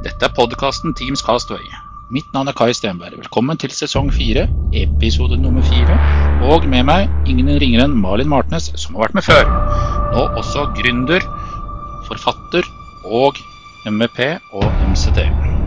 Dette er podkasten Teams Castaway. Mitt navn er Kai Stenberg. Velkommen til sesong fire, episode nummer fire. Og med meg ingen ringere enn Malin Martnes, som har vært med før. Nå også gründer, forfatter og MEP og MCT.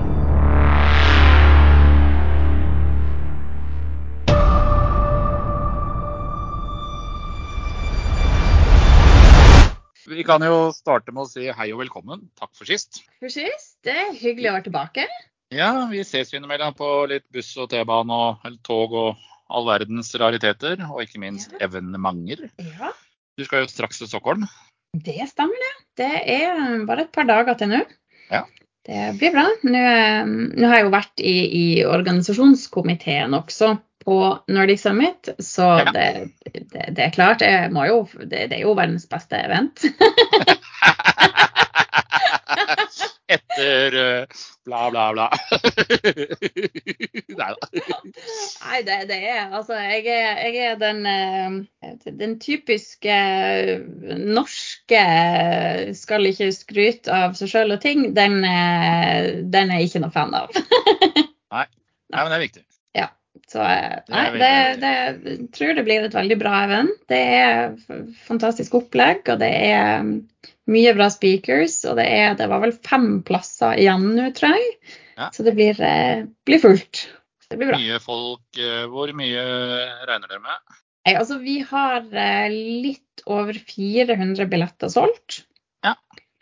Vi kan jo starte med å si hei og velkommen. Takk for sist. For sist. Det er hyggelig å være tilbake. Ja, vi ses innimellom på litt buss og T-bane og eller tog og all verdens rariteter. Og ikke minst Ja. evenementer. Ja, Du skal jo straks til Stockholm. det stemmer det. Det er bare et par dager til nå. Ja. Det blir bra. Nå, eh, nå har jeg jo vært i, i organisasjonskomiteen også på Nordic Summit, så Ja. det, det, det er klart, jo, det, det er jo verdens beste event. Etter eh, bla, bla, bla. Nei da. Nei, det, det er altså Jeg er, jeg er den, eh, den typiske eh, norske skal ikke skryte av seg sjøl og ting. Den, den er jeg ikke noe fan av. Nei, men det er viktig. Så eh, nei, det, det, jeg tror det blir et veldig bra event. Det er fantastisk opplegg, og det er mm, mye bra speakers. Og det, er, det var vel fem plasser igjen nå, tror jeg. Ja. Så det blir, eh, blir fullt. Det blir bra. Mye folk. eh, Hvor mye regner dere med? Nei, altså, vi har litt over 400 billetter solgt.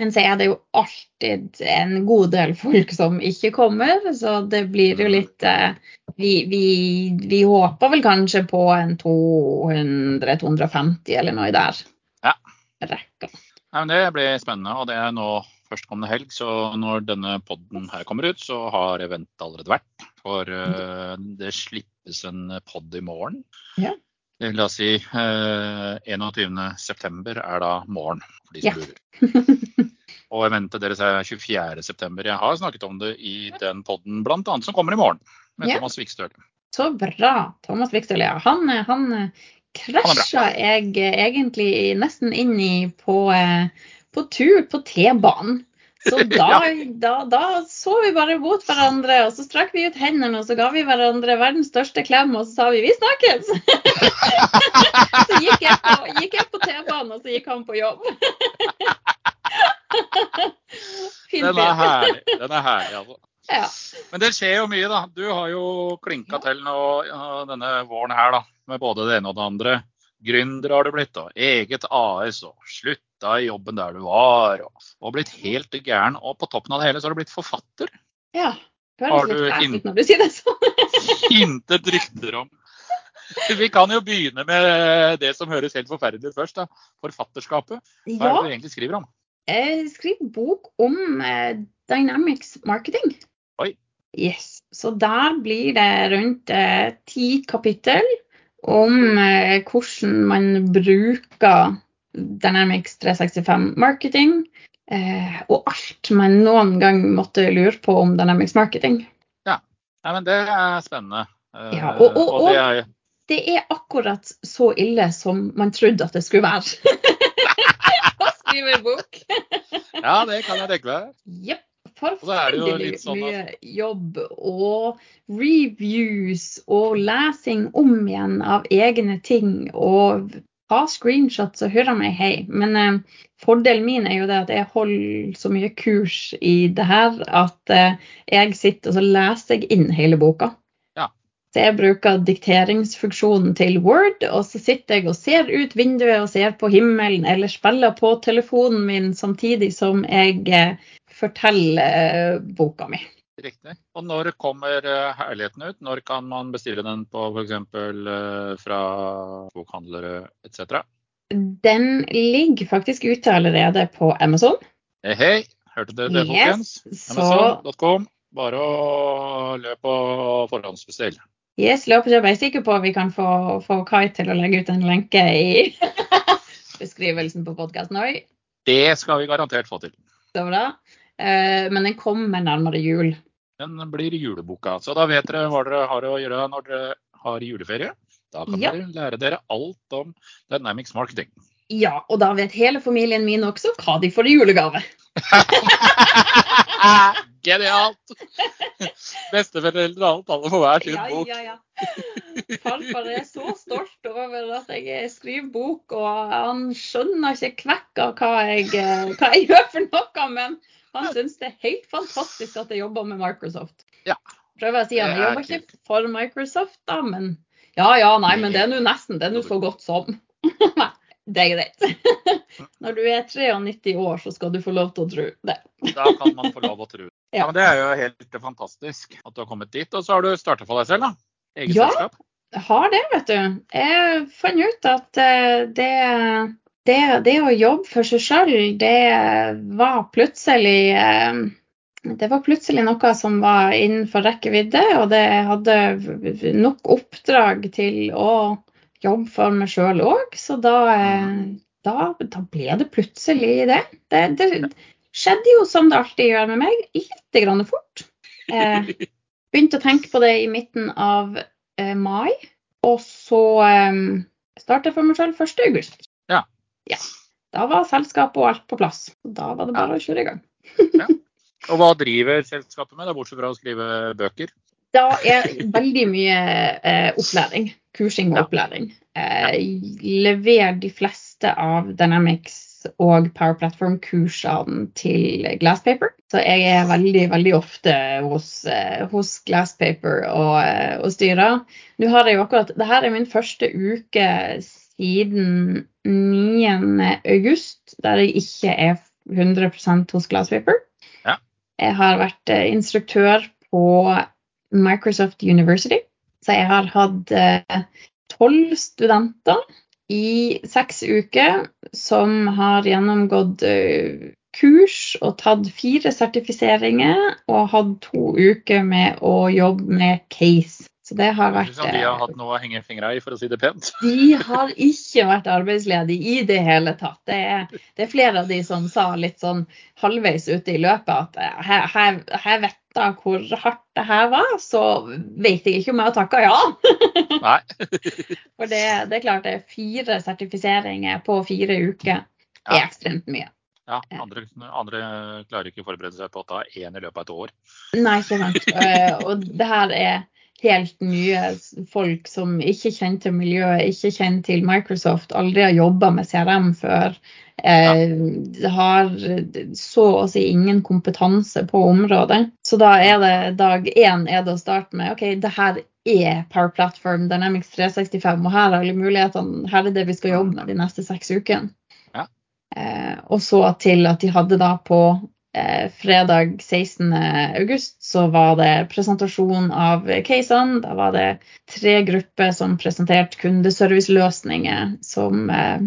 Men så er det jo alltid en god del folk som ikke kommer, så det blir jo litt eh, vi, vi, vi håper vel kanskje på en 200-250 eller noe der. Ja. Rekka. Nei, men Det blir spennende. og Det er nå førstkommende helg. Så når denne podden her kommer ut, så har eventet allerede vært. For uh, det slippes en pod i morgen. Ja. Eh, La oss si uh, 21.9 er da morgen for de som Ja. lurer. Og eventet deres er 24.9. Jeg har snakket om det i den podden blant annet som kommer i morgen. Med Ja. Thomas Vikstøl. Så bra. Thomas Vikstøl, ja. Han, eh, han eh, krasja jeg eh, egentlig nesten inn i på, eh, på tur på T-banen. Så da, da, da så vi bare mot hverandre, og så strakk vi ut hendene, og så ga vi hverandre verdens største klem, og så sa vi 'vi snakkes'! så gikk jeg på, på T-banen, og så gikk han på jobb. Den er herlig. Den er herlig, altså. Ja. Men det skjer jo mye, da. Du har jo klinka til nå ja, denne våren her, da. Med både det ene og det andre. Gründer har du blitt, og eget AS, og slutta i jobben der du var. Og, og blitt helt gæren. Og på toppen av det hele så har du blitt forfatter. ja. Det Har du litt fælt hint- når du sier det sånn. Intet rykter om. Vi kan jo begynne med det som høres helt forferdelig ut først. da. Forfatterskapet. Hva er det du egentlig skriver om? Jeg skriver bok om eh, Dynamics marketing. Oi. Yes. Så der blir det rundt eh, ti kapittel om eh, hvordan man bruker Dynamics 365 marketing. Eh, og alt man noen gang måtte lure på om Dynamics marketing. Ja, men Det er spennende. Eh, Ja, og- og- det er, Det er akkurat så ille som man trodde at det skulle være. Å skrive bok. ja, det kan jeg tenke meg. Jepp. er Forferdelig sånn at... mye jobb og reviews og lesing om igjen av egne ting og ta screenshots og høre meg hei. Men eh, fordelen min er jo det at jeg holder så mye kurs i det her at eh, jeg sitter og så leser jeg inn hele boka. Så jeg bruker dikteringsfunksjonen til Word, og så sitter jeg og ser ut vinduet og ser på himmelen, eller spiller på telefonen min samtidig som jeg eh, forteller eh, boka mi. Riktig. Og når kommer eh, herligheten ut? Når kan man bestille den på f.eks. Fra bokhandlere etc.? Den ligger faktisk ute allerede på Amazon. Hei, hei. Hørte dere det, folkens? Amazon.com. Bare å løpe og forhåndsbestill. Yes, løp og kjøp. Jeg er sikker på at vi kan få, få Kai til å legge ut en lenke i beskrivelsen på podkasten òg. Det skal vi garantert få til. Så bra. Eh, men den kommer nærmere jul. Den blir juleboka. Så da vet dere hva dere har å gjøre når dere har juleferie. Da kan Ja. dere lære dere alt om Dynamics marketing. Ja, og da vet hele familien min også hva de får i julegave. Genialt! Besteforeldre og alt, alle får hver sin bok. ja, ja. Farfar er så stolt over at jeg skriver bok, og han skjønner ikke kvekk av hva jeg, hva jeg gjør for noe, men han syns det er helt fantastisk at jeg jobber med Microsoft. Ja. Prøver å si han, jeg er jobber ikke for Microsoft, da, men ja ja, nei, men det er nå nesten. Det er nå så godt som. Det er greit. Når du er 93 år, så skal du få lov til å tro det. Da kan man få lov å tro. Ja, men Det er jo helt fantastisk at du har kommet dit. Og så har du starta for deg selv, da. Eget Ja. selskap. Jeg har det, vet du. Jeg fant ut at eh, det, det, det å jobbe for seg sjøl, det var plutselig eh, Det var plutselig noe som var innenfor rekkevidde, og det hadde nok oppdrag til å jobbe for meg sjøl òg. Så da, eh, da, da ble det plutselig det. det. Det skjedde jo som det alltid gjør med meg, litt grann fort. Eh, begynte å tenke på det i midten av eh, mai. Og så eh, startet jeg for meg selv 1. august. Ja. ja. Da var selskapet og alt på plass. Da var det bare å kjøre i gang. Og hva driver selskapet med, da, bortsett fra å skrive bøker? Da er veldig mye eh, opplæring. Kursing og opplæring. Eh, lever de fleste av Dynamics og Power Platform-kursene til Glasspaper. Så jeg er veldig, veldig ofte hos, eh, hos Glasspaper og, eh, og styrer. Nå har jeg jo akkurat Dette er min første uke siden 9. august, der jeg ikke er 100% hos Glasspaper. Ja. Jeg har vært eh, instruktør på Microsoft University. Så jeg har hatt eh, tolv studenter i seks uker som har gjennomgått eh, kurs og tatt fire sertifiseringer og hatt to uker med å jobbe med case. Så det har vært ut de har eh, hatt noe å henge fingra i, for å si det pent. de har ikke vært arbeidsledige i det hele tatt. Det er, det er flere av de som sa litt sånn halvveis ute i løpet at eh, her, her, her vet da hvor hardt det her var, så vet jeg ikke om jeg har takka ja. Nei. For det, det er klart det er fire sertifiseringer på fire uker. Det er ekstremt mye. Ja, andre, andre klarer ikke å forberede seg på å ta én i løpet av et år. Nei, ikke sant. Eh, Og det her er helt nye folk som ikke kjenner til miljøet, ikke kjenner til Microsoft, aldri har jobba med CRM før. Eh, har så å si ingen kompetanse på området. Så da er det dag én er det å starte med OK, det her er Power Platform Dynamics 365, og her er alle mulighetene. Her er det vi skal jobbe med de neste seks ukene. Ja. Eh, og så til at de hadde da på fredag 16. august så var det presentasjon av casene. Da var det tre grupper som presenterte kundeserviceløsninger som, eh,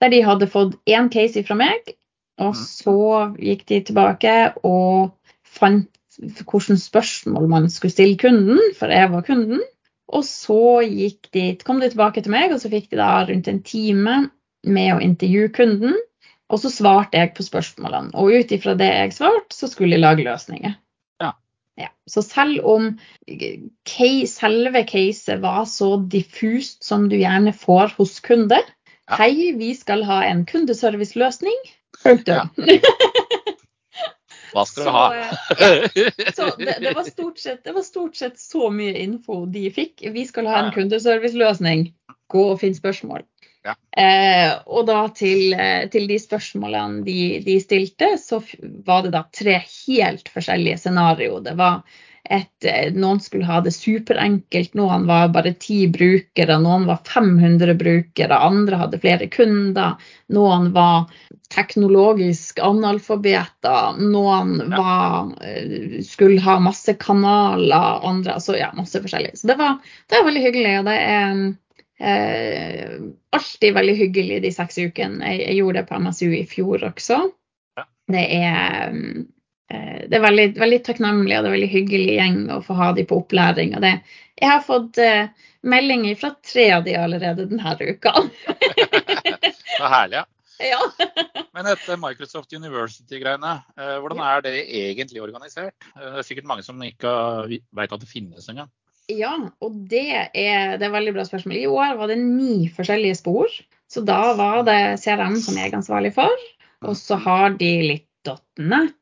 der de hadde fått én case fra meg. Og Mhm. så gikk de tilbake og fant hvilke spørsmål man skulle stille kunden, for jeg var kunden. Og så de, kom de tilbake til meg, og så fikk de da rundt en time med å intervjue kunden. Og så svarte jeg på spørsmålene. Og ut ifra det jeg svarte, så skulle jeg lage løsninger. Ja. Ja. Så selv om case, selve caset var så diffust som du gjerne får hos kunder Ja. Hei, vi skal ha en kundeserviceløsning. Punktum. Hva skal du ha? eh, Så det, det, var stort sett, det var stort sett så mye info de fikk. Vi skal ha en Ja. kundeserviceløsning. Gå og finn spørsmål. Ja. Eh, og da til, eh, til de spørsmålene de, de stilte, så var det da tre helt forskjellige scenarioer. Det var et, eh, noen skulle ha det superenkelt, noen var bare ti brukere, noen var 500 brukere, andre hadde flere kunder, noen var teknologisk analfabeter, noen Ja. var, eh, skulle ha masse kanaler, andre altså ja, masse forskjellig. Så det var, det var veldig hyggelig, og det er eh, alltid veldig hyggelig de seks ukene. Jeg, jeg gjorde det på MSU i fjor også. Ja. Det er eh, det er veldig, veldig takknemlig og det er veldig hyggelig gjeng å få ha de på opplæring. Det, jeg har fått eh, meldinger fra tre av de allerede denne uka. det er herlig, ja. ja. Men dette Microsoft University-greiene, eh, hvordan er det egentlig organisert? Eh, Det er sikkert mange som ikke veit at det finnes engang. Ja, og det er, det er veldig bra spørsmål. I år var det ni forskjellige spor. Så da var det CRM som jeg er ansvarlig for. Og så har de litt .net,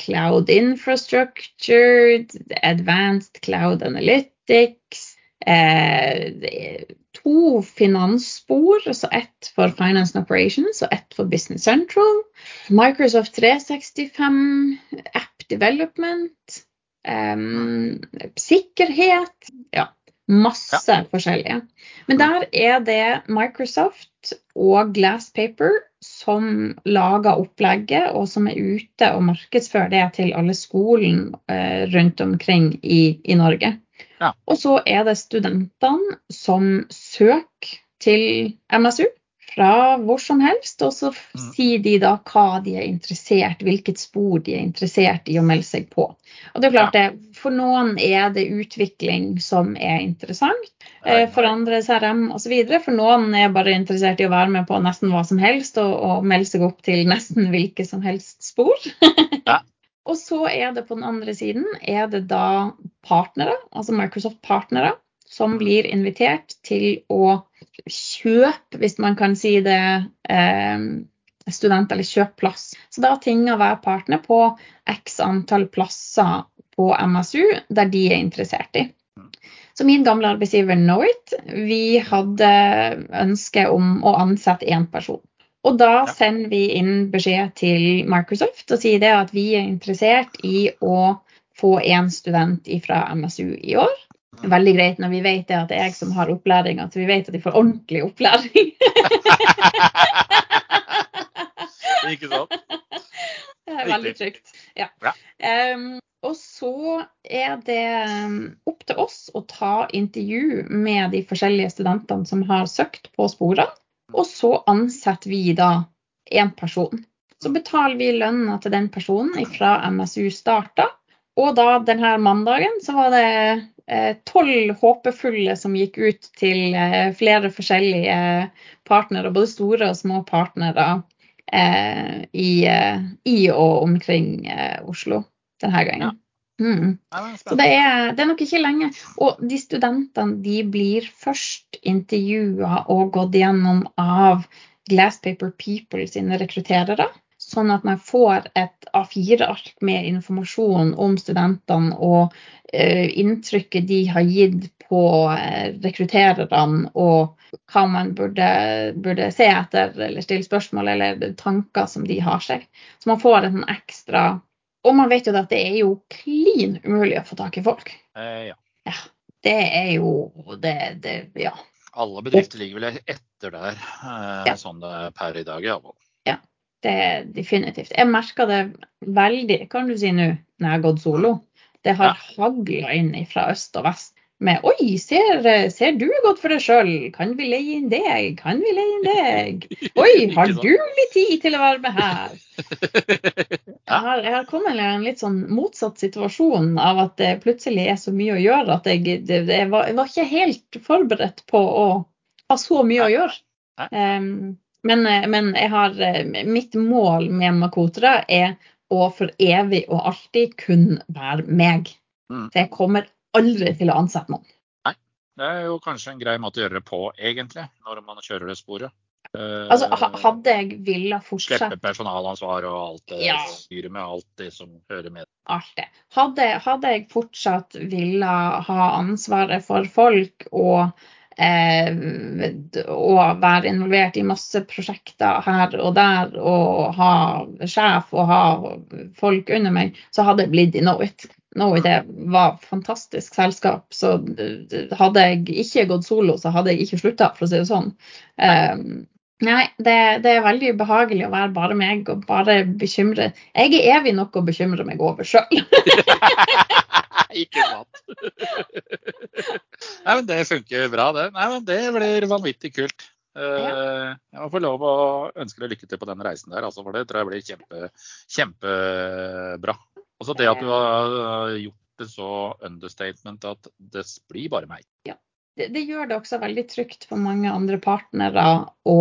cloud infrastructure, advanced cloud analytics. Eh, to finansspor, altså ett for Finance and Operations og ett for Business Central. Microsoft 365, App Development, sikkerhet. Ja, masse ja. forskjellige. Men der er det Microsoft og Glasspaper som lager opplegget, og som er ute og markedsfører det til alle skolen uh, rundt omkring i, i Norge. Ja. Og så er det studentene som søker til MSU fra hvor som helst, og så mm. sier de da hva de er interessert, hvilket spor de er interessert i å melde seg på. Og det er klart det, For noen er det utvikling som er interessant, eh, for andre CRM osv. For noen er bare interessert i å være med på nesten hva som helst og, og melde seg opp til nesten hvilke som helst spor. ja. Og så er det på den andre siden er det da partnere, altså Microsoft-partnere, som blir invitert til å kjøpe, hvis man kan si det, eh, student- eller kjøp plass. Så da å hver partner på x antall plasser på MSU der de er interessert i. Så min gamle arbeidsgiver Knowit, vi hadde ønske om å ansette én person. Og da sender vi inn beskjed til Microsoft og sier det at vi er interessert i å få én student fra MSU i år. Veldig greit når vi vet det at det er jeg som har opplæring, at vi vet at de får ordentlig opplæring. Ikke sant? Det er veldig trygt. Ja. ja. Um, og så er det opp til oss å ta intervju med de forskjellige studentene som har søkt på sporene. Og så ansetter vi da en person. Så betaler vi lønna til den personen fra MSU starta. Og da denne mandagen så var det tolv håpefulle som gikk ut til eh, flere forskjellige partnere, både store og små partnere eh, i, eh, i, og omkring eh, Oslo denne gangen. Ja. Mm. Så det er, det er, nok ikke lenge. Og de studentene de blir først intervjua og gått gjennom av Glasspaper People sine rekrutterere. Sånn at man får et A4-ark med informasjon om studentene og uh, inntrykket de har gitt på uh, rekruttererne, og hva man burde, burde, se etter eller stille spørsmål eller tanker som de har seg. Så man får en ekstra og man vet jo at det er jo klin umulig å få tak i folk. Eh, ja. ja. Det er jo det, det, Ja. Alle bedrifter ligger vel etter der, eh, ja. sånn det er per i dag. Ja, det er definitivt. Jeg merka det veldig, kan du si nå, når jeg har gått solo. Det har ja. hagla inn fra øst og vest med Oi, ser, ser du godt for deg sjøl? Kan vi leie inn deg? Kan vi leie inn deg? Oi, har du litt tid til å være med her? Jeg har, jeg har kommet i en litt sånn motsatt situasjon av at det plutselig er så mye å gjøre at jeg, det, jeg, var, jeg var, ikke helt forberedt på å ha så mye å gjøre. Um, men, men jeg har, mitt mål med Makotra er å for evig og alltid kun være meg. Mm. Så jeg kommer aldri til å ansette noen. Nei, det er jo kanskje en grei måte å gjøre det på, egentlig, når man kjører det sporet. Altså, hadde jeg ville fortsatt Slippe personalansvar og alt det ja. styret med alt det som hører med. Alt det. Hadde, hadde jeg fortsatt ville ha ansvaret for folk og eh, og være involvert i masse prosjekter her og der og ha sjef og ha folk under meg, så hadde jeg blitt i Knowit. Knowit var et fantastisk selskap, så hadde jeg ikke gått solo, så hadde jeg ikke slutta, for å si det sånn. Um, nei, det, det, er veldig ubehagelig å være bare meg og bare bekymre Jeg er evig nok å bekymre meg over sjøl. ikke sant. Nei, men det funker bra, det. Nei, men det blir vanvittig kult. Ja. jeg må få lov å ønske deg lykke til på den reisen der, altså, for det tror jeg blir kjempe, kjempebra. Og så det at du har gjort det så understatement at det blir bare meg. Ja. Det, det, gjør det også veldig trygt for mange andre partnere å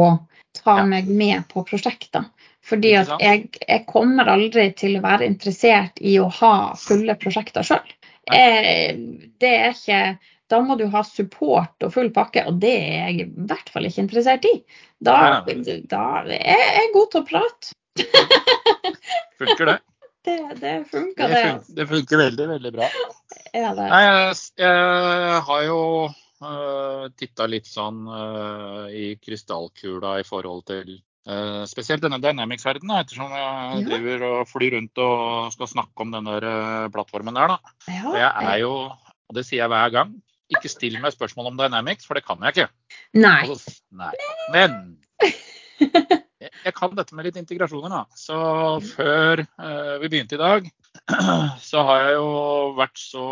ta ja. meg med på prosjekter. Fordi at jeg, jeg, kommer aldri til å være interessert i å ha fulle prosjekter sjøl. Det er ikke da må du ha support og full pakke, og det er jeg i hvert fall ikke interessert i. Da, da er jeg god til å prate. Funker det. Det, det funker, det. det. Funker, det funker veldig, veldig bra. Ja, det. Nei, jeg, jeg har jo uh, titta litt sånn uh, i krystallkula i forhold til uh, spesielt denne Dynamics-verdenen, ettersom jeg Ja. driver og flyr rundt og skal snakke om den plattformen der. da. Ja, Og jeg er jo, og det sier jeg hver gang, ikke still meg spørsmål om Dynamics, for det kan jeg ikke. Nei. Altså, nei. Men jeg, jeg kan dette med litt integrasjoner, da. Så før eh, vi begynte i dag, så har jeg jo vært så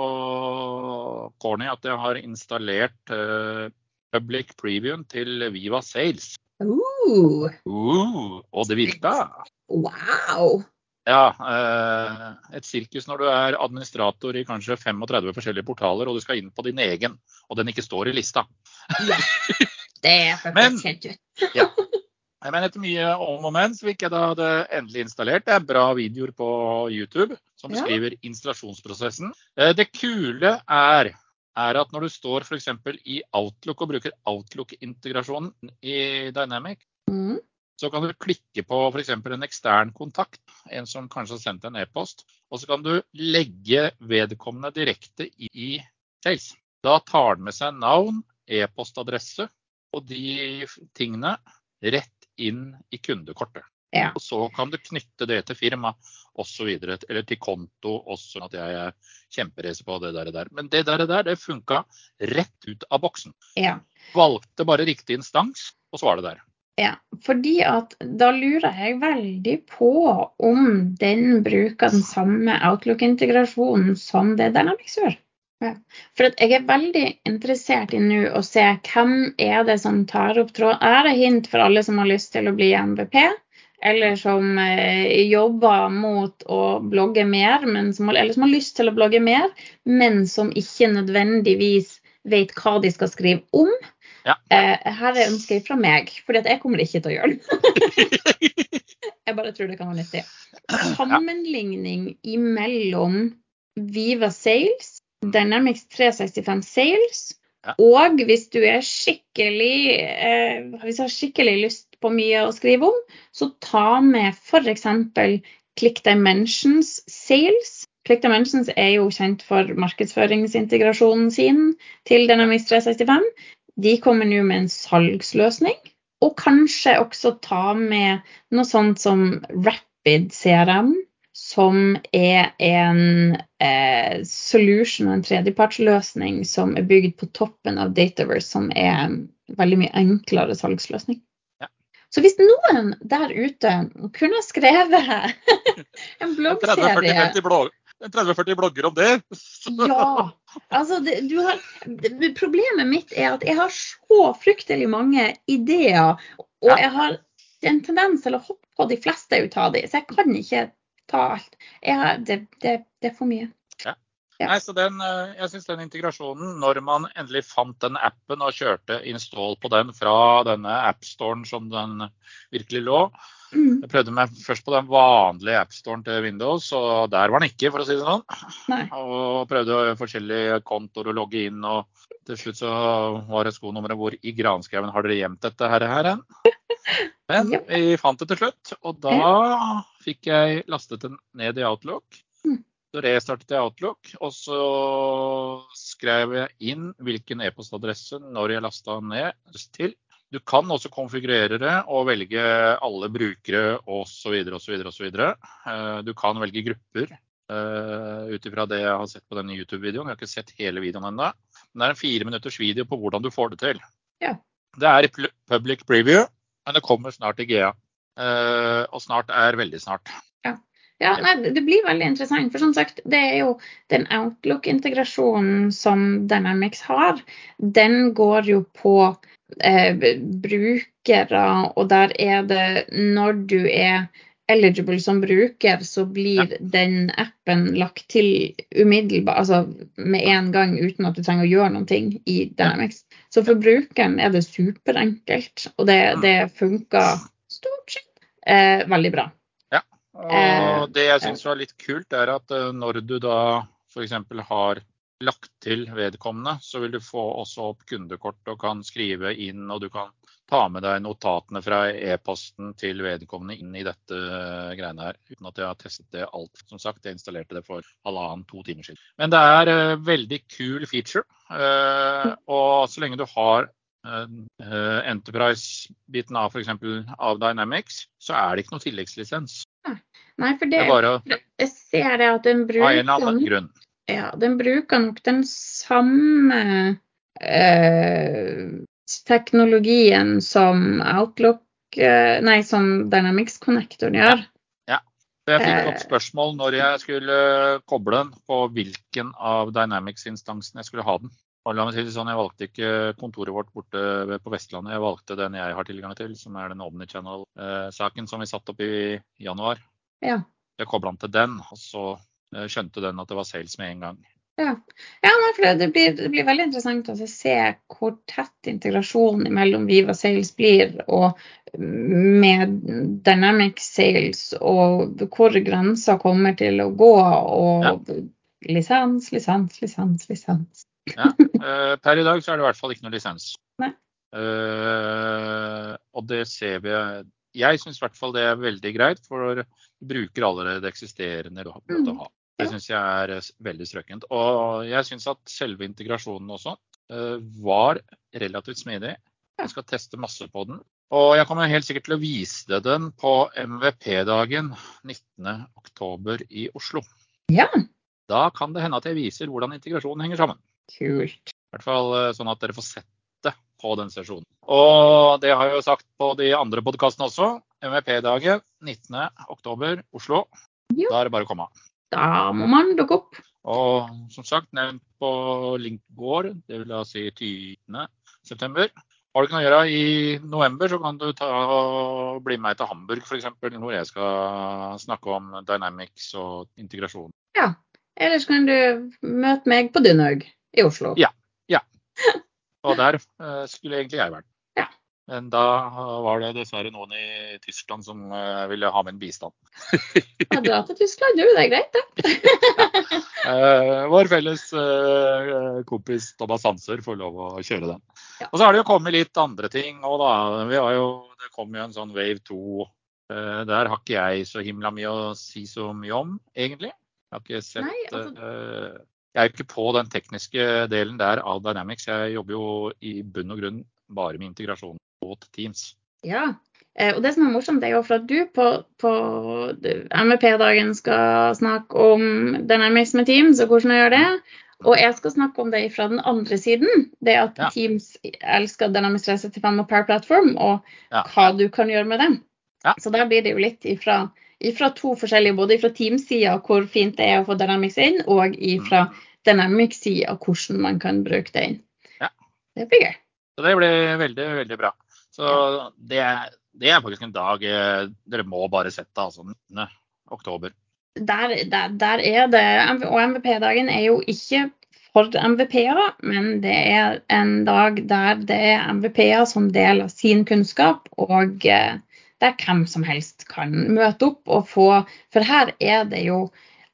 corny at jeg har installert uh, public previewen til Viva Sales. Uh, Uh, og det virka. wow. Ja, Uh, et sirkus når du er administrator i kanskje 35 forskjellige portaler, og du skal inn på din egen, og den ikke står i lista. Det er faktisk kjent ut. ja. Men etter mye om og men så fikk jeg da det endelig installert. Det er bra videoer på YouTube som Ja. beskriver installasjonsprosessen. Eh, Det kule er, er at når du står f.eks. i Outlook og bruker Outlook-integrasjonen i Dynamic, Mm. så kan du klikke på f.eks. en ekstern kontakt, en som kanskje har sendt en e-post, og så kan du legge vedkommende direkte i Sales. Da tar den med seg navn, e-postadresse og de tingene rett inn i kundekortet. Ja. Og så kan du knytte det til firma osv. Eller til konto også, at jeg er på det der, der. Men det der, der det funka rett ut av boksen. ja. Valgte bare riktig instans, og så var det der. Ja, fordi at da lurer jeg veldig på om den bruker den samme Outlook-integrasjonen som det Dynamics gjør. Ja. For at jeg er veldig interessert i nå å se hvem er det som tar opp tråd. Er det hint for alle som har lyst til å bli MVP? Eller som eh, jobber mot å blogge mer, men som, eller som har lyst til å blogge mer, men som ikke nødvendigvis vet hva de skal skrive om. Ja. Eh, her er ønsket fra meg, at jeg kommer ikke til å gjøre det. jeg bare tror det kan være nyttig. Sammenligning imellom Viva Sales, Dynamics 365 Sales, og hvis du er skikkelig eh, hvis du har skikkelig lyst på mye å skrive om, så ta med f.eks. Click Dimensions Sales. Click Dimensions er jo kjent for markedsføringsintegrasjonen sin til Dynamics 365. De kommer nå med en salgsløsning. Og kanskje også ta med noe sånt som Rapid CRM, som er en eh, solution en tredjepartsløsning som er bygd på toppen av Dataverse, som er en veldig mye enklere salgsløsning. Så hvis noen der ute kunne skrevet en bloggserie 30-40 blog 30-40 blogger om det. ja. Altså, det, du har, det, problemet mitt er at jeg har så fryktelig mange ideer, og jeg har en tendens til å hoppe på de fleste ut av de, så jeg kan ikke ta alt. Har, det, det, det er for mye. Ja. Nei, så den, eh, jeg synes den integrasjonen, når man endelig fant den appen og kjørte install på den fra denne appstoren som den virkelig lå Mm. Jeg prøvde meg først på den vanlige appstoren til Windows, og der var den ikke, for å si det sånn. Nei. Og prøvde forskjellige kontoer å logge inn, og til slutt så var det skonummeret hvor i granskauen har dere gjemt dette her? her? Men vi fant det til slutt, og da fikk jeg lastet den ned i Outlook. Så restartet jeg Outlook, og så skrev jeg inn hvilken e-postadresse når jeg lasta ned til. Du kan også konfigurere det og velge alle brukere osv. osv. osv. Du kan velge grupper uh, ut ifra det jeg har sett på denne YouTube-videoen. Jeg har ikke sett hele videoen ennå. Men det er en fire minutters video på hvordan du får det til. Ja. Det er i public preview, men det kommer snart i GA. Eh, og snart er veldig snart. Ja, nei, det blir veldig interessant. For som sagt, det er jo den Outlook-integrasjonen som Dynamics har, den går jo på eh, brukere, og der er det når du er eligible som bruker, så blir den appen lagt til umiddelbart, altså med en gang uten at du trenger å gjøre ting i Dynamics. Så for brukeren er det superenkelt, og det, det funker stort sett eh, veldig bra. Og Eh, det jeg syns var litt kult, er at eh, når du da f.eks. har lagt til vedkommende, så vil du få også opp kundekort og kan skrive inn, og du kan ta med deg notatene fra e-posten til vedkommende inn i dette uh, greiene her. Uten at jeg har testet det alt. Som sagt, jeg installerte det for halvannen-to timer siden. Men det er uh, veldig kul feature. Uh, og så lenge du har Enterprise-biten av f.eks. av Dynamics, så er det ikke noe tilleggslisens. Nei, for det, det jeg ser det at den bruker, grunn. Ja, den bruker nok den samme eh, teknologien som Outlook eh, Nei, som Dynamics-connectoren gjør. Ja. ja. Jeg fikk opp spørsmål når jeg skulle koble den, på hvilken av Dynamics-instansene jeg skulle ha den. Og la meg si det sånn, Jeg valgte ikke kontoret vårt borte på Vestlandet, jeg valgte den jeg har tilgang til, som er den Omnichannel-saken som vi satte opp i januar. Ja. Jeg kobla den til den, og så eh, skjønte den at det var sales med en gang. Ja, ja det, blir, det, blir, veldig interessant å se hvor tett integrasjonen mellom Viva Sales blir, og med Dynamic Sales, og hvor grensa kommer til å gå. og ja. Lisens, lisens, lisens, lisens. Ja, uh, Per i dag så er det i hvert fall ikke noe lisens. Uh, og det ser vi Jeg syns i hvert fall det er veldig greit, for du bruker allerede eksisterende du har. Mm. Det syns jeg er eh, veldig strøkent. Og jeg syns at selve integrasjonen også uh, var relativt smidig. Jeg skal teste masse på den. Og jeg kommer helt sikkert til å vise den på MVP-dagen 19.10 i Oslo. Ja. Da kan det hende at jeg viser hvordan integrasjonen henger sammen. Kult. I hvert fall eh, sånn at dere får sett det på den sesjonen. Og det har jeg jo sagt på de andre podkastene også. MVP-dagen 19.10 Oslo. Jo. Da er det bare å komme. Da må man dukke opp. Og som sagt, nevnt på link gård, det vil da si 20. september. Har du ikke noe å gjøre i november, så kan du bli med til Hamburg f.eks. Hvor jeg skal snakke om Dynamics og integrasjon. Ja. Ellers kan du møte meg på Dunhaug i Oslo. Ja. ja. Og der uh, skulle egentlig jeg vært. Men da var det dessverre noen i Tyskland som uh, ville ha min bistand. ja, dra til Tyskland, du. Det er greit, det. ja. uh, vår felles kompis Thomas Hanser får lov å kjøre den. Ja. Og så har det jo kommet litt andre ting òg, da. Vi har jo, det kom jo en sånn Wave 2. der har ikke jeg så himla mye å si så mye om, egentlig. Jeg har ikke sett Nei, altså... Jeg er jo ikke på den tekniske delen der av Dynamics. Jeg jobber jo i bunn og grunn bare med integrasjon mot Teams. Ja, eh, og det som er morsomt, er jo for at du på, på MVP-dagen skal snakke om Dynamics med Teams og hvordan jeg gjør det. Og jeg skal snakke om det fra den andre siden. Det at ja. Teams elsker Dynamics 365 og Power Platform, og ja. hva du kan gjøre med dem. Ja. Så der blir det jo litt ifra, ifra to forskjellige, både fra Teams-sida hvor fint det er å få Dynamics inn, og ifra mm. Dynamics-sida hvordan man kan bruke det inn. Ja. Det blir gøy. Så det blir veldig, veldig bra. Så det, det, er faktisk en dag eh, dere må bare sette, altså 19. oktober. Der, der, der er det, og MVP-dagen er jo ikke for MVP-er, men det er en dag der det er MVP-er som deler sin kunnskap, og eh, der hvem som helst kan møte opp og få For her er det jo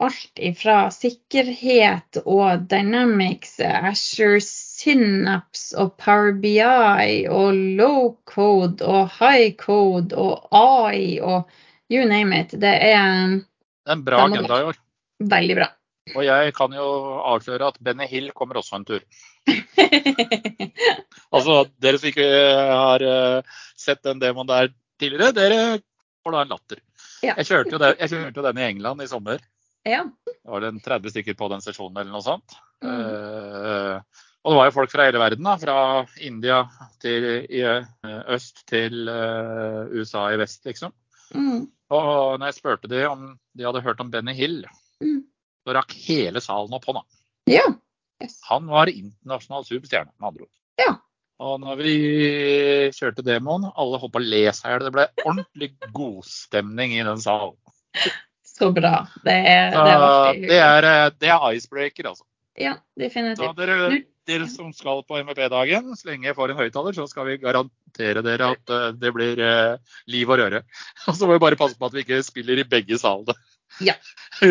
alt ifra sikkerhet og Dynamics, Asher Synapse og Power BI og low code og high code og AI og you name it. Det er Det er en bra agenda i år. Veldig bra. Og jeg kan jo avsløre at Benny Hill kommer også en tur. altså, dere som ikke har uh, sett den demoen der tidligere, dere får da en latter. Ja. Jeg, kjørte jo den, jeg kjørte jo den i England i sommer. Ja. Det var det 30 stykker på den sesjonen eller noe sånt. Mm. Uh, og det var jo folk fra hele verden, da. Fra India til i eh, øst til uh, USA i vest, liksom. Mm. Og når jeg spurte de om de hadde hørt om Benny Hill, mm. så rakk hele salen opp hånda. Ja. Yes. Han var internasjonal superstjerne, med andre ord. Ja. Og når vi kjørte demoen, alle holdt på å le seg i hjel. Det ble ordentlig godstemning i den salen. Så bra. Det er, det er, det er, eh, det er icebreaker, altså. Ja, definitivt. Dere, dere som skal på MVP-dagen, så lenge jeg får en høyttaler, så skal vi garantere dere at uh, det blir uh, liv og røre. Og så må vi bare passe på at vi ikke spiller i begge salene. Ja.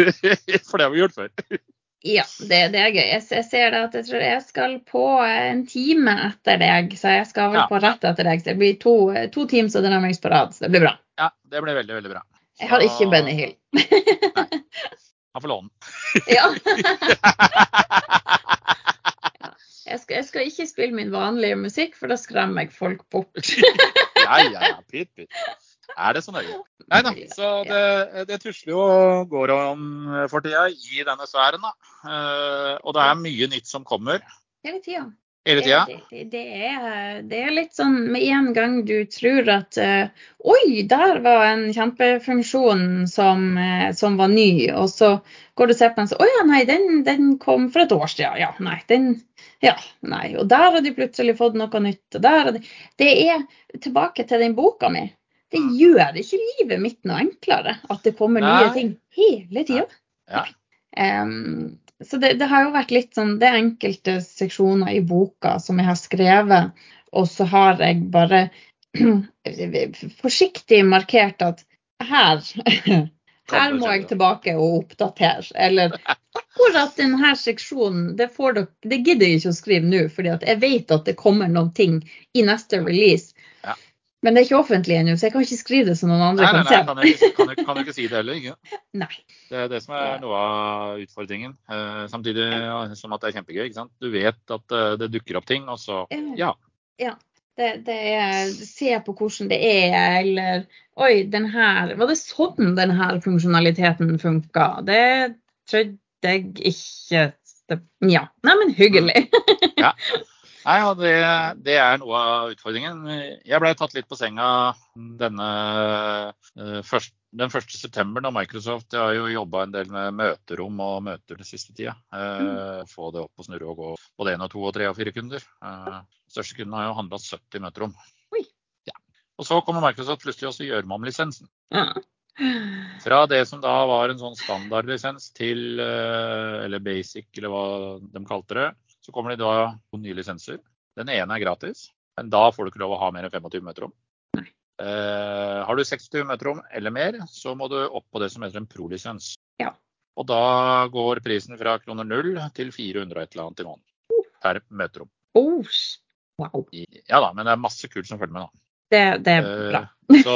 For det har vi gjort før. Ja, det, det er gøy. Jeg, jeg ser det at jeg tror jeg skal på en time etter deg, så jeg skal vel Ja. på rett etter deg. Så det blir to, to Teams og Dynamics på rad, så det blir bra. Ja, det blir veldig, veldig bra. Jeg har ikke Benny Hill. Han får låne. Ja. Jeg skal, jeg skal ikke spille min vanlige musikk, for da skremmer jeg folk bort. ja, ja, ja. Pit, pytt. Er det så nøye? Nei da. Så det, det tusler jo og går om for tida i denne sfæren, da. Eh, og det er mye nytt som kommer Hele tida. hele tida. Det, det, det, er, det er litt sånn med en gang du tror at eh, Oi, der var en kjempefunksjon som, eh, som var ny. Og så går du og ser på den så Å ja, nei, den, den kom for et år siden. Ja, nei, den Ja, nei. Og der har de plutselig fått noe nytt. Og der Det er tilbake til den boka mi. Det gjør ikke livet mitt noe enklere at det kommer nye Nei. ting hele tida. Ja. Um, så det, det har jo vært litt sånn Det er enkelte seksjoner i boka som jeg har skrevet, og så har jeg bare forsiktig markert at her her må jeg tilbake og oppdatere. Eller akkurat denne seksjonen, det, får dere, det gidder jeg ikke å skrive nå, fordi jeg vet at det kommer noen ting i neste release. Ja. Men det er ikke offentlig ennå, så jeg kan ikke skrive det så noen andre Nei, nei, kan nei, se. kan ikke- kan, jeg ikke si det heller. Ikke? Nei. Det er det som er noe av utfordringen. Eh, samtidig som at det er kjempegøy. ikke sant? Du vet at eh, det dukker opp ting, og så ja. Det, det er Se på hvordan det er, eller Oi, den her Var det sånn den her funksjonaliteten funka? Det trodde jeg ikke Ja. Nei, men hyggelig. Nei, og det, det er noe av utfordringen. Jeg ble tatt litt på senga denne eh, først, den 1. september da Microsoft jeg har jo jobba en del med møterom og møter den siste tida. Mm. Få det opp og snurre og gå både én og to og tre og fire kunder. Eh, største kunden har jo handla 70 møterom. Ja. Og så kommer Microsoft plutselig også gjøre om lisensen. Ja. Fra det som da var en sånn standardlisens til, eh, eller basic, eller hva de kalte det, så kommer de da to nye lisenser. Den ene er gratis, men da får du ikke lov å ha mer enn 25 møterom. Eh, har du 26 møterom eller mer, så må du opp på det som heter en pro-lisens. Ja. Og da går prisen fra kroner null til 400 og et eller annet i måneden per møterom. Oh, wow. Ja da, men det er masse kult som følger med, da. Det, det er bra. Eh, Så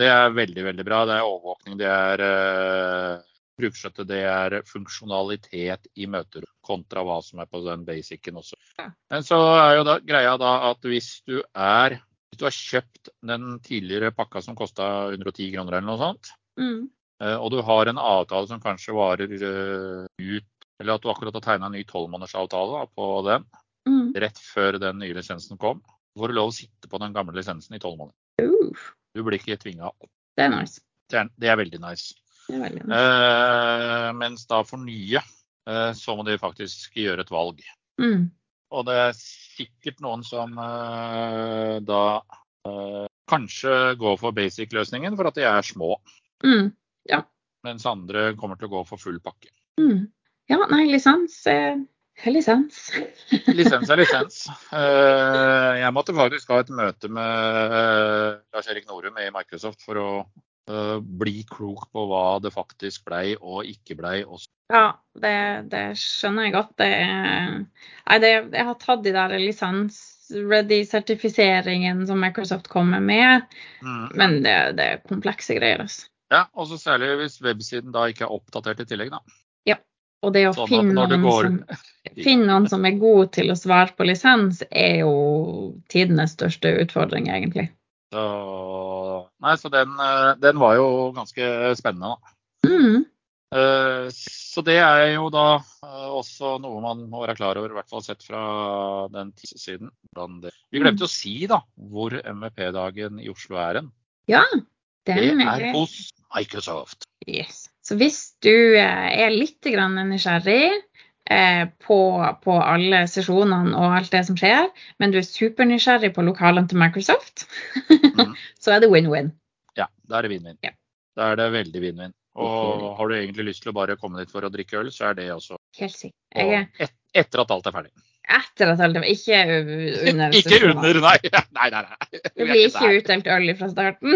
det er veldig, veldig bra. Det er overvåkning, det er uh, brukerstøtte, det er funksjonalitet i møter kontra hva som er på den basicen også. Men så er jo da, greia da at hvis du er hvis du har kjøpt den tidligere pakka som kosta 110 kroner eller noe sånt, Mm. eh, og du har en avtale som kanskje varer eh, ut Eller at du akkurat har tegna en ny tolvmånedersavtale på den Mm. rett før den nye lisensen kom, får du lov å sitte på den gamle lisensen i tolv måneder. Uh, Du blir ikke tvinga opp. det er nice. Det er, det er veldig nice. Eh, mens da for nye, eh, så må de faktisk gjøre et valg. Mm. Og det er sikkert noen som eh, da eh, kanskje går for basic-løsningen for at de er små. Mm. Mens andre kommer til å gå for full pakke. Mm. Ja, nei, lisens er er lisens. Lisens er lisens. Eh, jeg måtte faktisk ha et møte med eh, Lars Erik Norum i Microsoft for å eh, bli klok på hva det faktisk blei og ikke blei. Ja, det, det skjønner jeg godt. Det er, nei, det, jeg har tatt de der lisens-ready-sertifiseringen som Microsoft kommer med, Mm. men det, det er komplekse greier. Altså. Ja, og så særlig hvis websiden da ikke er oppdatert i tillegg, da. Ja, Og det å Sånn finne noen, går som, finne noen som er god til å svare på lisens, er jo tidenes største utfordring, egentlig. Så, nei, så den, eh, den var jo ganske spennende, da. Mm. Eh, Så det er jo da eh, også noe man må være klar over, i hvert fall sett fra den siden. Vi glemte å si da hvor MVP-dagen i Oslo er hen. Ja, Det er hos Microsoft. Yes. Så hvis du er litt nysgjerrig på, på alle sesjonene og alt det som skjer, men du er supernysgjerrig på lokalene til Microsoft, mm. så er det win-win. Ja, da er det win-win. Ja. Da er det veldig vinn-vinn. Og har du egentlig lyst til å bare komme dit for å drikke øl, så er det også Helt sikkert. Jeg er og et, etter at alt er ferdig. etter at alt er Ikke under Ikke under, nei. Nei, nei, nei. Det blir ikke der. utdelt øl fra starten.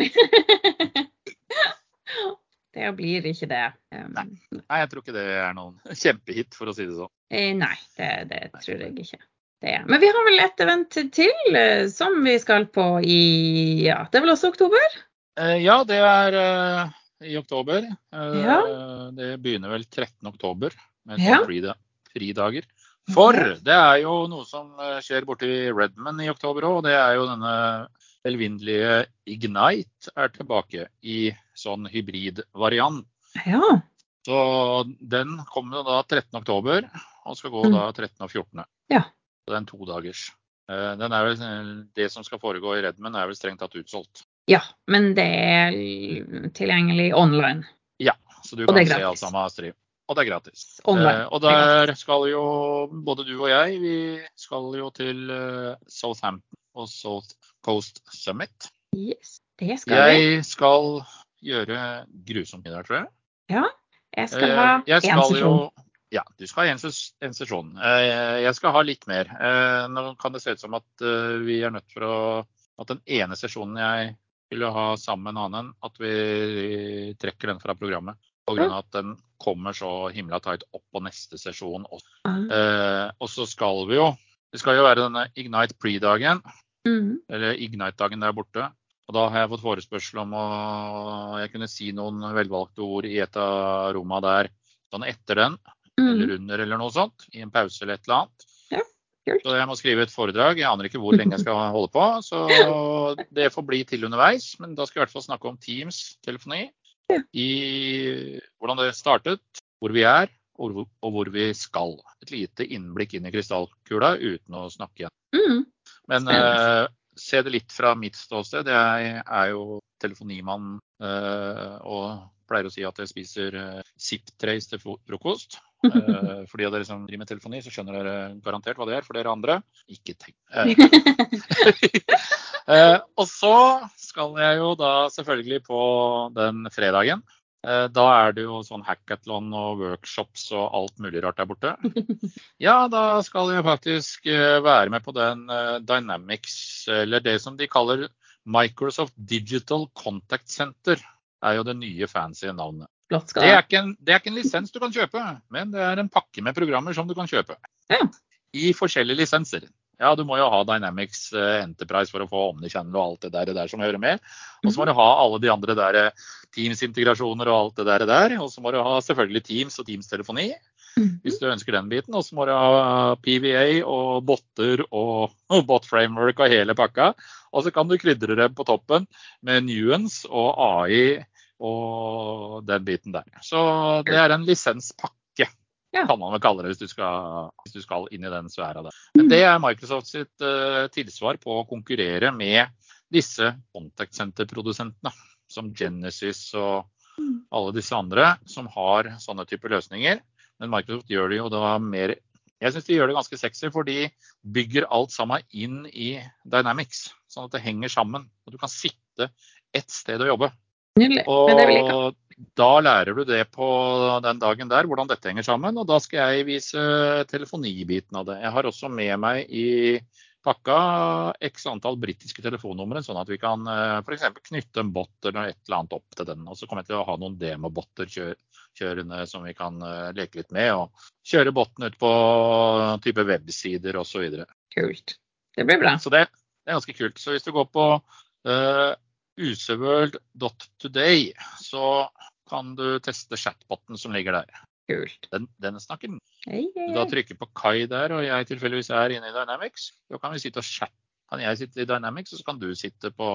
Det blir ikke det. Um, Nei. Nei, jeg tror ikke det er noen kjempehit, for å si det sånn. eh, nei, det, det tror jeg ikke. Det. Men vi har vel et event til eh, som vi skal på i ja, det er vel også oktober? Eh, Ja, det er uh, i oktober. Uh, Ja. Det begynner vel 13. oktober med Ja. fridager. For det er jo noe som skjer borti Redman i oktober òg. Det er jo denne velvinnelige Ignite er tilbake i sånn hybridvariant. Ja. Så den kommer da 13. oktober og skal gå Mm. da 13. og 14. Ja. Så det er en todagers. Eh, Den er vel, det som skal foregå i Redmond er vel strengt tatt utsolgt. ja. Men det er tilgjengelig online. Ja, så du Og kan se alt sammen av stream. Og det er gratis. Online. Eh, og er der skal jo både du og jeg, vi skal jo til eh, Southampton og South Coast Summit. Yes, det skal vi. Jeg skal gjøre grusomt mye der, tror jeg. Ja, Jeg skal ha Eh, én sesjon. Ja, du skal ha en, en sesjon. Eh, Jeg skal ha litt mer. Eh, Nå kan det se ut som at eh, vi er nødt for å At den ene sesjonen jeg ville ha sammen med en annen, at vi trekker den fra programmet. Pga. at den kommer så himla tight opp på neste sesjon også. Ah. Eh, og så skal vi jo Det skal jo være denne Ignite pre-dagen, Mhm. eller Ignite-dagen der borte. Og da har jeg fått forespørsel om å jeg kunne si noen velvalgte ord i et av rommene der sånn etter den, mm. eller under eller noe sånt, i en pause eller et eller annet. Ja, kult. Så jeg må skrive et foredrag. Jeg aner ikke hvor lenge jeg skal holde på, så det får bli til underveis. Men da skal jeg i hvert fall snakke om Teams, telefoni, Ja. i hvordan det startet, hvor vi er, og hvor, og hvor vi skal. Et lite innblikk inn i krystallkula uten å snakke igjen. Mm. Men. Eh, se det litt fra mitt ståsted. Jeg er jo telefonimann eh, og pleier å si at jeg spiser Zip-trays til frokost. Eh, for de av dere som driver med telefoni, så skjønner dere garantert hva det er. For dere andre, ikke tenk. Eh, eh, og så skal jeg jo da selvfølgelig på den fredagen. Eh, da er det jo sånn hackathon og workshops og alt mulig rart der borte. Ja, da skal jeg faktisk eh, være med på den eh, Dynamics, eller det som de kaller Microsoft Digital Contact Center. er jo det nye fancy navnet. Det er, en, det er ikke en lisens du kan kjøpe, men det er en pakke med programmer som du kan kjøpe. Ja. I forskjellige lisenser. Ja, du må jo ha Dynamics eh, Enterprise for å få Omnichannel og alt det der, det der som hører med. Og så må du ha alle de andre der eh, Teams-integrasjoner og alt det der. der. Og så må du ha selvfølgelig Teams og Teams-telefoni Mhm. hvis du ønsker den biten. Og så må du ha PVA og botter og, og bot framework og hele pakka. Og så kan du krydre det på toppen med Nuance og AI og den biten der. Så det er en lisenspakke, Ja. kan man vel kalle det hvis du skal, hvis du skal inn i den sfæra der. Men det er Microsoft sitt uh, tilsvar på å konkurrere med disse contact center-produsentene, som Genesis og alle disse andre som har sånne typer løsninger. Men Microsoft gjør det jo da mer Jeg syns de gjør det ganske sexy, for de bygger alt sammen inn i Dynamics. Sånn at det henger sammen. Og du kan sitte ett sted og jobbe. Nydelig. Og da lærer du det på den dagen der, hvordan dette henger sammen. Og da skal jeg vise telefonibiten av det. Jeg har også med meg i pakka x antall britiske telefonnumre, sånn at vi kan f.eks. knytte en bot eller et eller annet opp til den. Og så kommer jeg til å ha noen demobotter kjør, kjørende som vi kan eh, leke litt med. Og kjøre botten ut på type websider osv. Kult. Det blir bra. Så det, det er ganske kult. Så hvis du går på uh, useworld.today, så kan du teste chatboten som ligger der. Kult. Den, den snakker. Hey, hey, Du da trykker på Kai der, og jeg tilfeldigvis er inne i Dynamics. Da kan vi sitte og chatte. Kan jeg sitte i Dynamics, og så kan du sitte på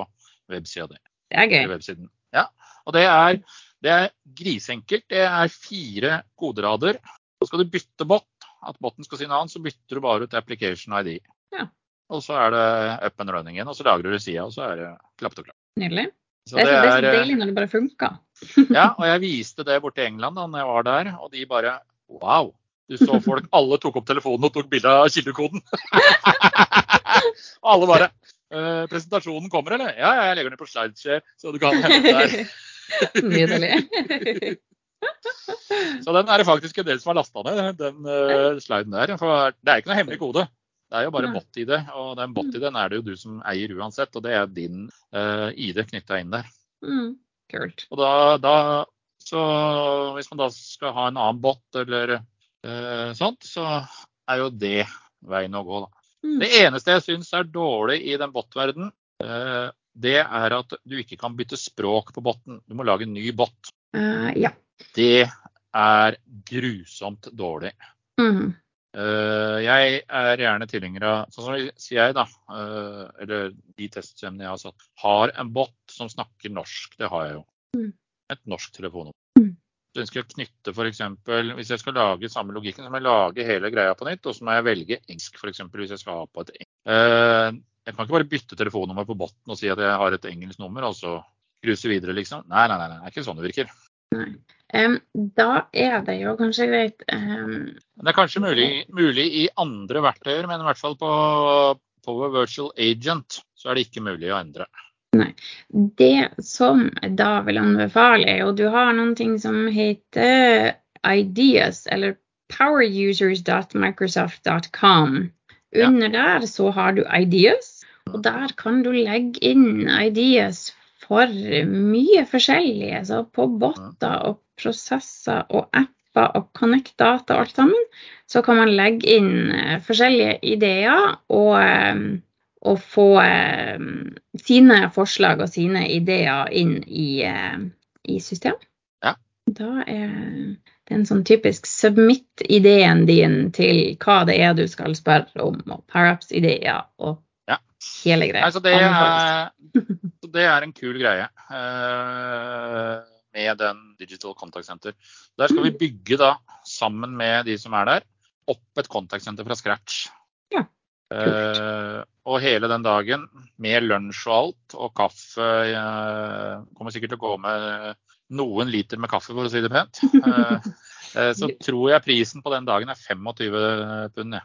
websida di. Det er gøy. websiden. Ja, og det er, det er grisenkelt. Det er fire koderader. Så skal du bytte bot, at botten skal si noe annet, så bytter du bare ut application ID. Ja. Og så er det up and running igjen, og så lager du sida, og så er det klappet og klapp. Nydelig. Så Det er, det er så er, deilig når det bare funker. ja, og jeg viste det borte i England da når jeg var der, og de bare wow. Du så folk, alle tok opp telefonen og tok bilde av kildekoden. alle bare «Eh, Presentasjonen kommer, eller? Ja, ja, jeg legger den på slideshare, så du kan hente den der. Nydelig. Så den er det faktisk en del som har lasta ned, den uh, sliden der. For det er ikke noe hemmelig kode. Det er jo bare bot-ID, og den bot-ID-en er det jo du som eier uansett. Og det er din uh, ID knytta inn der. Mm. Kult. Og da, da Så hvis man da skal ha en annen bot eller uh, sånt, så er jo det veien å gå, da. Mm. Det eneste jeg syns er dårlig i den bot-verdenen, uh, det er at du ikke kan bytte språk på botten. Du må lage en ny bot. Uh, ja. Det er grusomt dårlig. Mm. Eh, jeg er gjerne tilhenger av Sånn som jeg, da, eh, eller de testsystemene jeg har satt, har en bot som snakker norsk. Det har jeg jo. Mm. Et norsk telefonnummer. Mm. Så ønsker jeg å knytte f.eks. Hvis jeg skal lage samme logikken, så må jeg lage hele greia på nytt. Og så må jeg velge engelsk, f.eks. hvis jeg skal ha på et engelsk. Eh, jeg kan ikke bare bytte telefonnummer på botten og si at jeg har et engelsk nummer, og så cruise videre, liksom. Nei, nei, nei, det er ikke sånn det virker. Da er det jo kanskje greit Det er kanskje mulig, mulig i andre verktøyer, men i hvert fall på Power Virtual Agent så er det ikke mulig å endre. Det som jeg da vil anbefale, er jo du har noen ting som heter Ideas, eller powerusers.microsoft.com. Ja. Under der så har du Ideas, og der kan du legge inn Ideas for mye forskjellig. Så på botter og prosesser og apper og Connect Data og alt sammen, så kan man legge inn eh, forskjellige ideer og eh, og få eh, sine forslag og sine ideer inn i, i systemet. Ja. Da er det en sånn typisk submit-ideen din til hva det er du skal spørre om, og Paraps-ideer og Ja. hele greia. Altså det, er, det er en kul greie eh, med den Digital Contact Center. Der skal vi bygge da, sammen med de som er der, opp et contact center fra scratch. Ja, uh, og hele den dagen, med lunsj og alt, og kaffe uh, Kommer sikkert til å gå med noen liter med kaffe, for å si det pent. Uh, så tror jeg prisen på den dagen er 25 pund.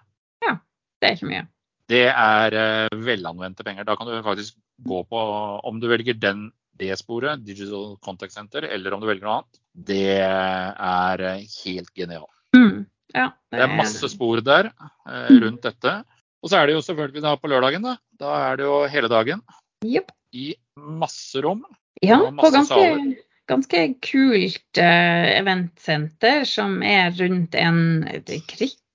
Ja. Det er ikke mye. Det er eh, velanvendte penger. Da kan du faktisk gå på om du velger den, det sporet, Digital Contact Center, eller om du velger noe annet. Det er eh, helt genialt. Mm. Ja, Det er masse spor der eh, rundt dette. Og så er det jo selvfølgelig da på lørdagen, da. Da er det jo hele dagen Yep. i masse rom. Ja, Og på masse ganske, saler. ganske kult uh, eventsenter som er rundt en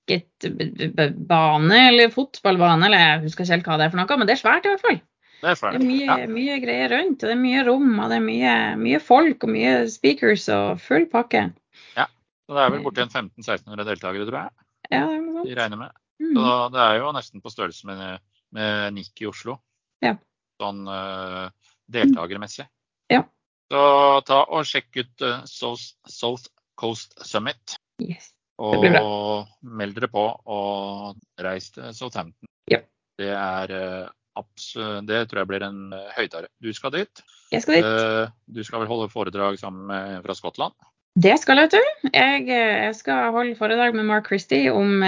cricketbane eller fotballbane, eller jeg husker ikke helt hva det er for noe, men det er svært i hvert fall. Det er Det er mye, Ja. mye greier rundt, og det er mye rom, og det er mye, mye folk og mye speakers og full pakke. Ja, Så det er vel borti en 1500-1600 deltakere, tror jeg. Ja, det er noe De regner med. Mm. Så det er jo nesten på størrelse med, med NIC i Oslo. Ja. Sånn uh, deltakermessig. Ja. Så ta og sjekk ut uh, South, South Coast Summit. Yes. Og meld dere på og reis til Southampton. Ja. Det er eh, absolutt Det tror jeg blir en eh, høydare. Du skal dit. Jeg skal dit. Eh, Du skal vel holde foredrag sammen med fra Skottland? Det skal jeg, vet du. Jeg, jeg skal holde foredrag med Mark Christie om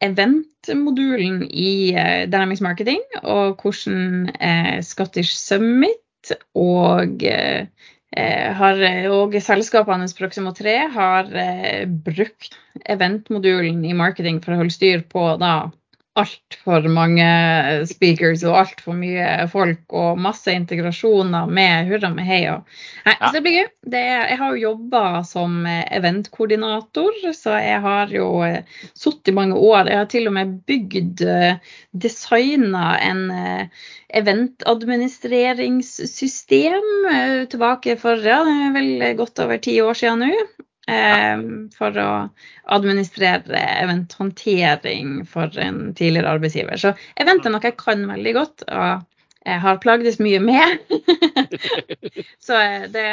eventmodulen i Dynamics Marketing, og hvordan Scottish Summit og har, og selskapene Proximo 3 har eh, brukt eventmodulen i marketing for å holde styr på da altfor mange speakers og altfor mye folk og masse integrasjoner med hurra med hei. Og, nei, Ja. så det blir gøy. Det, jeg har jo jobba som eh, eventkoordinator, så jeg har jo eh, sittet i mange år. Jeg har til og med bygd, eh, designa en eh, eventadministreringssystem eh, tilbake for ja, vel godt over ti år siden nå. Eh, for å administrere eventhåndtering for en tidligere arbeidsgiver. Så event er noe jeg kan veldig godt. og jeg har plagdes mye med. så eh, det,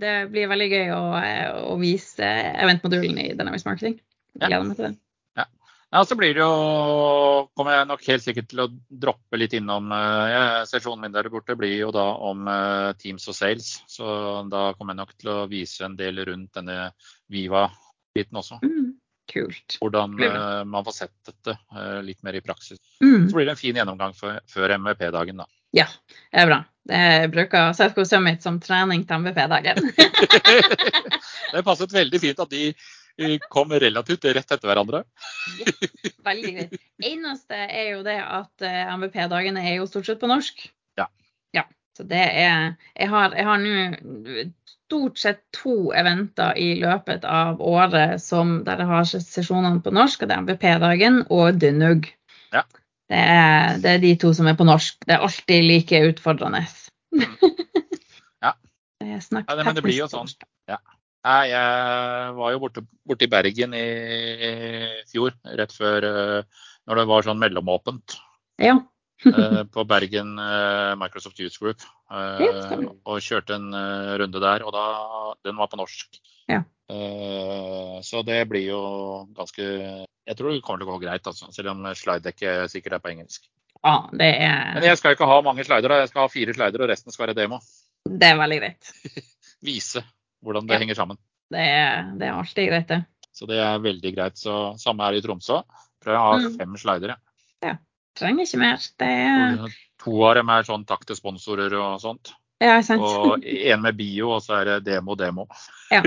det blir veldig gøy å, eh, å vise eventmodulen i Dynamics Marketing. Gleder meg til det. Ja, så blir det jo Kommer jeg nok helt sikkert til å droppe litt innom ja, Sesjonen min der borte blir jo da om eh, Teams og Sales. Så da kommer jeg nok til å vise en del rundt denne Viva-biten også. Mm, kult. Hvordan eh, man får sett dette eh, litt mer i praksis. Mm, Så blir det en fin gjennomgang før, før MVP-dagen, da. ja, det er bra. Jeg bruker Setco Summit som trening til MVP-dagen. det passet veldig fint at de eh, kom relativt rett etter hverandre. Veldig greit. Eneste er jo det at eh, MVP-dagene er jo stort sett på norsk. Ja. Ja, Så det er Jeg har, nå stort sett to eventer i løpet av året som, der jeg har sesjonene på norsk, og det er MVP-dagen og Dunug. Ja. Det, er, det er de to som er på norsk. Det er alltid like utfordrende. Ja. Er Ja, det- men det blir jo sånn. Nei, jeg var jo borte, borte i Bergen i fjor, rett før eh, når det var sånn mellomåpent. Ja. eh, på Bergen eh, Microsoft Youth Group. og kjørte en runde der, og da, den var på norsk. Ja. Så det blir jo ganske Jeg tror det kommer til å gå greit, altså, selv om slidedekket sikkert er på engelsk. ja, det er, Men jeg skal ikke ha mange slider, jeg skal ha fire slider, og resten skal være demo. det er veldig greit. Vise hvordan det Ja. henger sammen. Det det er alltid greit, det. Så det er veldig greit. Så samme er i Tromsø. Tror jeg har Mm. fem slidere. Ja. Trenger ikke mer. Det er To av dem er sånn takk til sponsorer og sånt. Ja, sant. Og en med bio, og så er det demo, demo. Ja,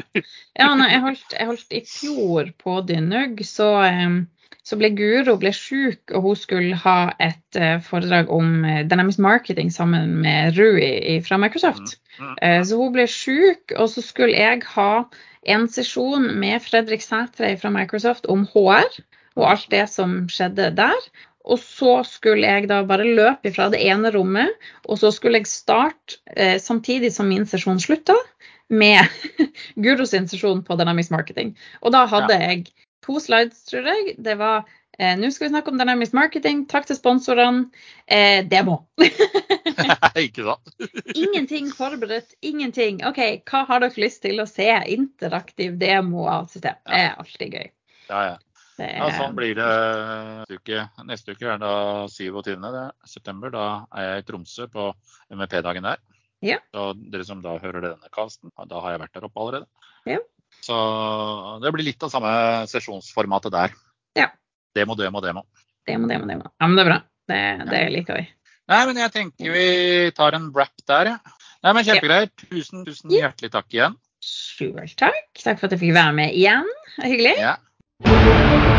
nei, jeg holdt, jeg holdt i fjor på Dynug, så, em, så ble Guro ble syk, og hun skulle ha et eh, foredrag om eh, Dynamics Marketing sammen med Rui fra Microsoft. Mm. Eh, Så hun ble syk, og så skulle jeg ha en sesjon med Fredrik Sætre fra Microsoft om HR og alt det som skjedde der. Og så skulle jeg da bare løpe fra det ene rommet, og så skulle jeg starte samtidig som min sesjon slutta, med Guro sin sesjon på Dynamics Marketing. Og da hadde jeg to slides, tror jeg. Det var eh, nå skal vi snakke om Dynamics Marketing, takk til sponsorene, eh, demo. ikke sant? Ingenting forberedt, ingenting. OK, hva har dere lyst til å se? Interaktiv demo av system. Det er alltid gøy. Ja, ja. Ja, sånn blir det neste uke. Neste uke er da 27. Det er september. Da er jeg i Tromsø på MVP-dagen der. Ja. Så dere som da hører denne casten, da har jeg vært der oppe allerede. Ja. Så det blir litt av samme sesjonsformatet der. Ja. Demo, demo, demo. demo, demo, demo. Ja, men det er bra. Det, det liker vi. Nei, men jeg tenker vi tar en wrap der, ja. Nei, men kjempegreit. Tusen, tusen hjertelig takk igjen. Sjøl takk. Takk for at jeg fikk være med igjen. Hyggelig. Ja.